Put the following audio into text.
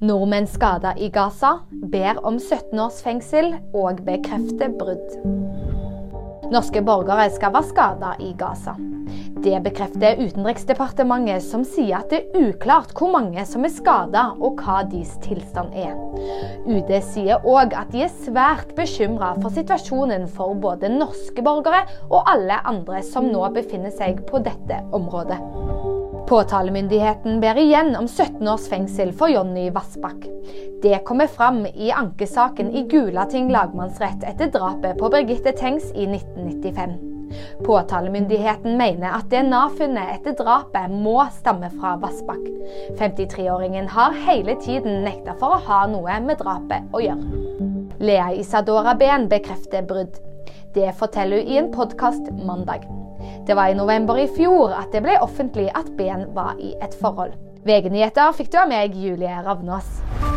Nordmenn skada i Gaza ber om 17 års fengsel og bekrefter brudd. Norske borgere skal være skada i Gaza. Det bekrefter Utenriksdepartementet, som sier at det er uklart hvor mange som er skada og hva deres tilstand er. UD sier òg at de er svært bekymra for situasjonen for både norske borgere og alle andre som nå befinner seg på dette området. Påtalemyndigheten ber igjen om 17 års fengsel for Jonny Vassbakk. Det kommer fram i ankesaken i Gulating lagmannsrett etter drapet på Birgitte Tengs i 1995. Påtalemyndigheten mener at DNA-funnet etter drapet må stamme fra Vassbakk. 53-åringen har hele tiden nekta for å ha noe med drapet å gjøre. Lea Isadora Behn bekrefter brudd. Det forteller hun i en podkast mandag. Det var i november i fjor at det ble offentlig at Ben var i et forhold. VG-nyheter fikk du av meg, Julie Ravnås.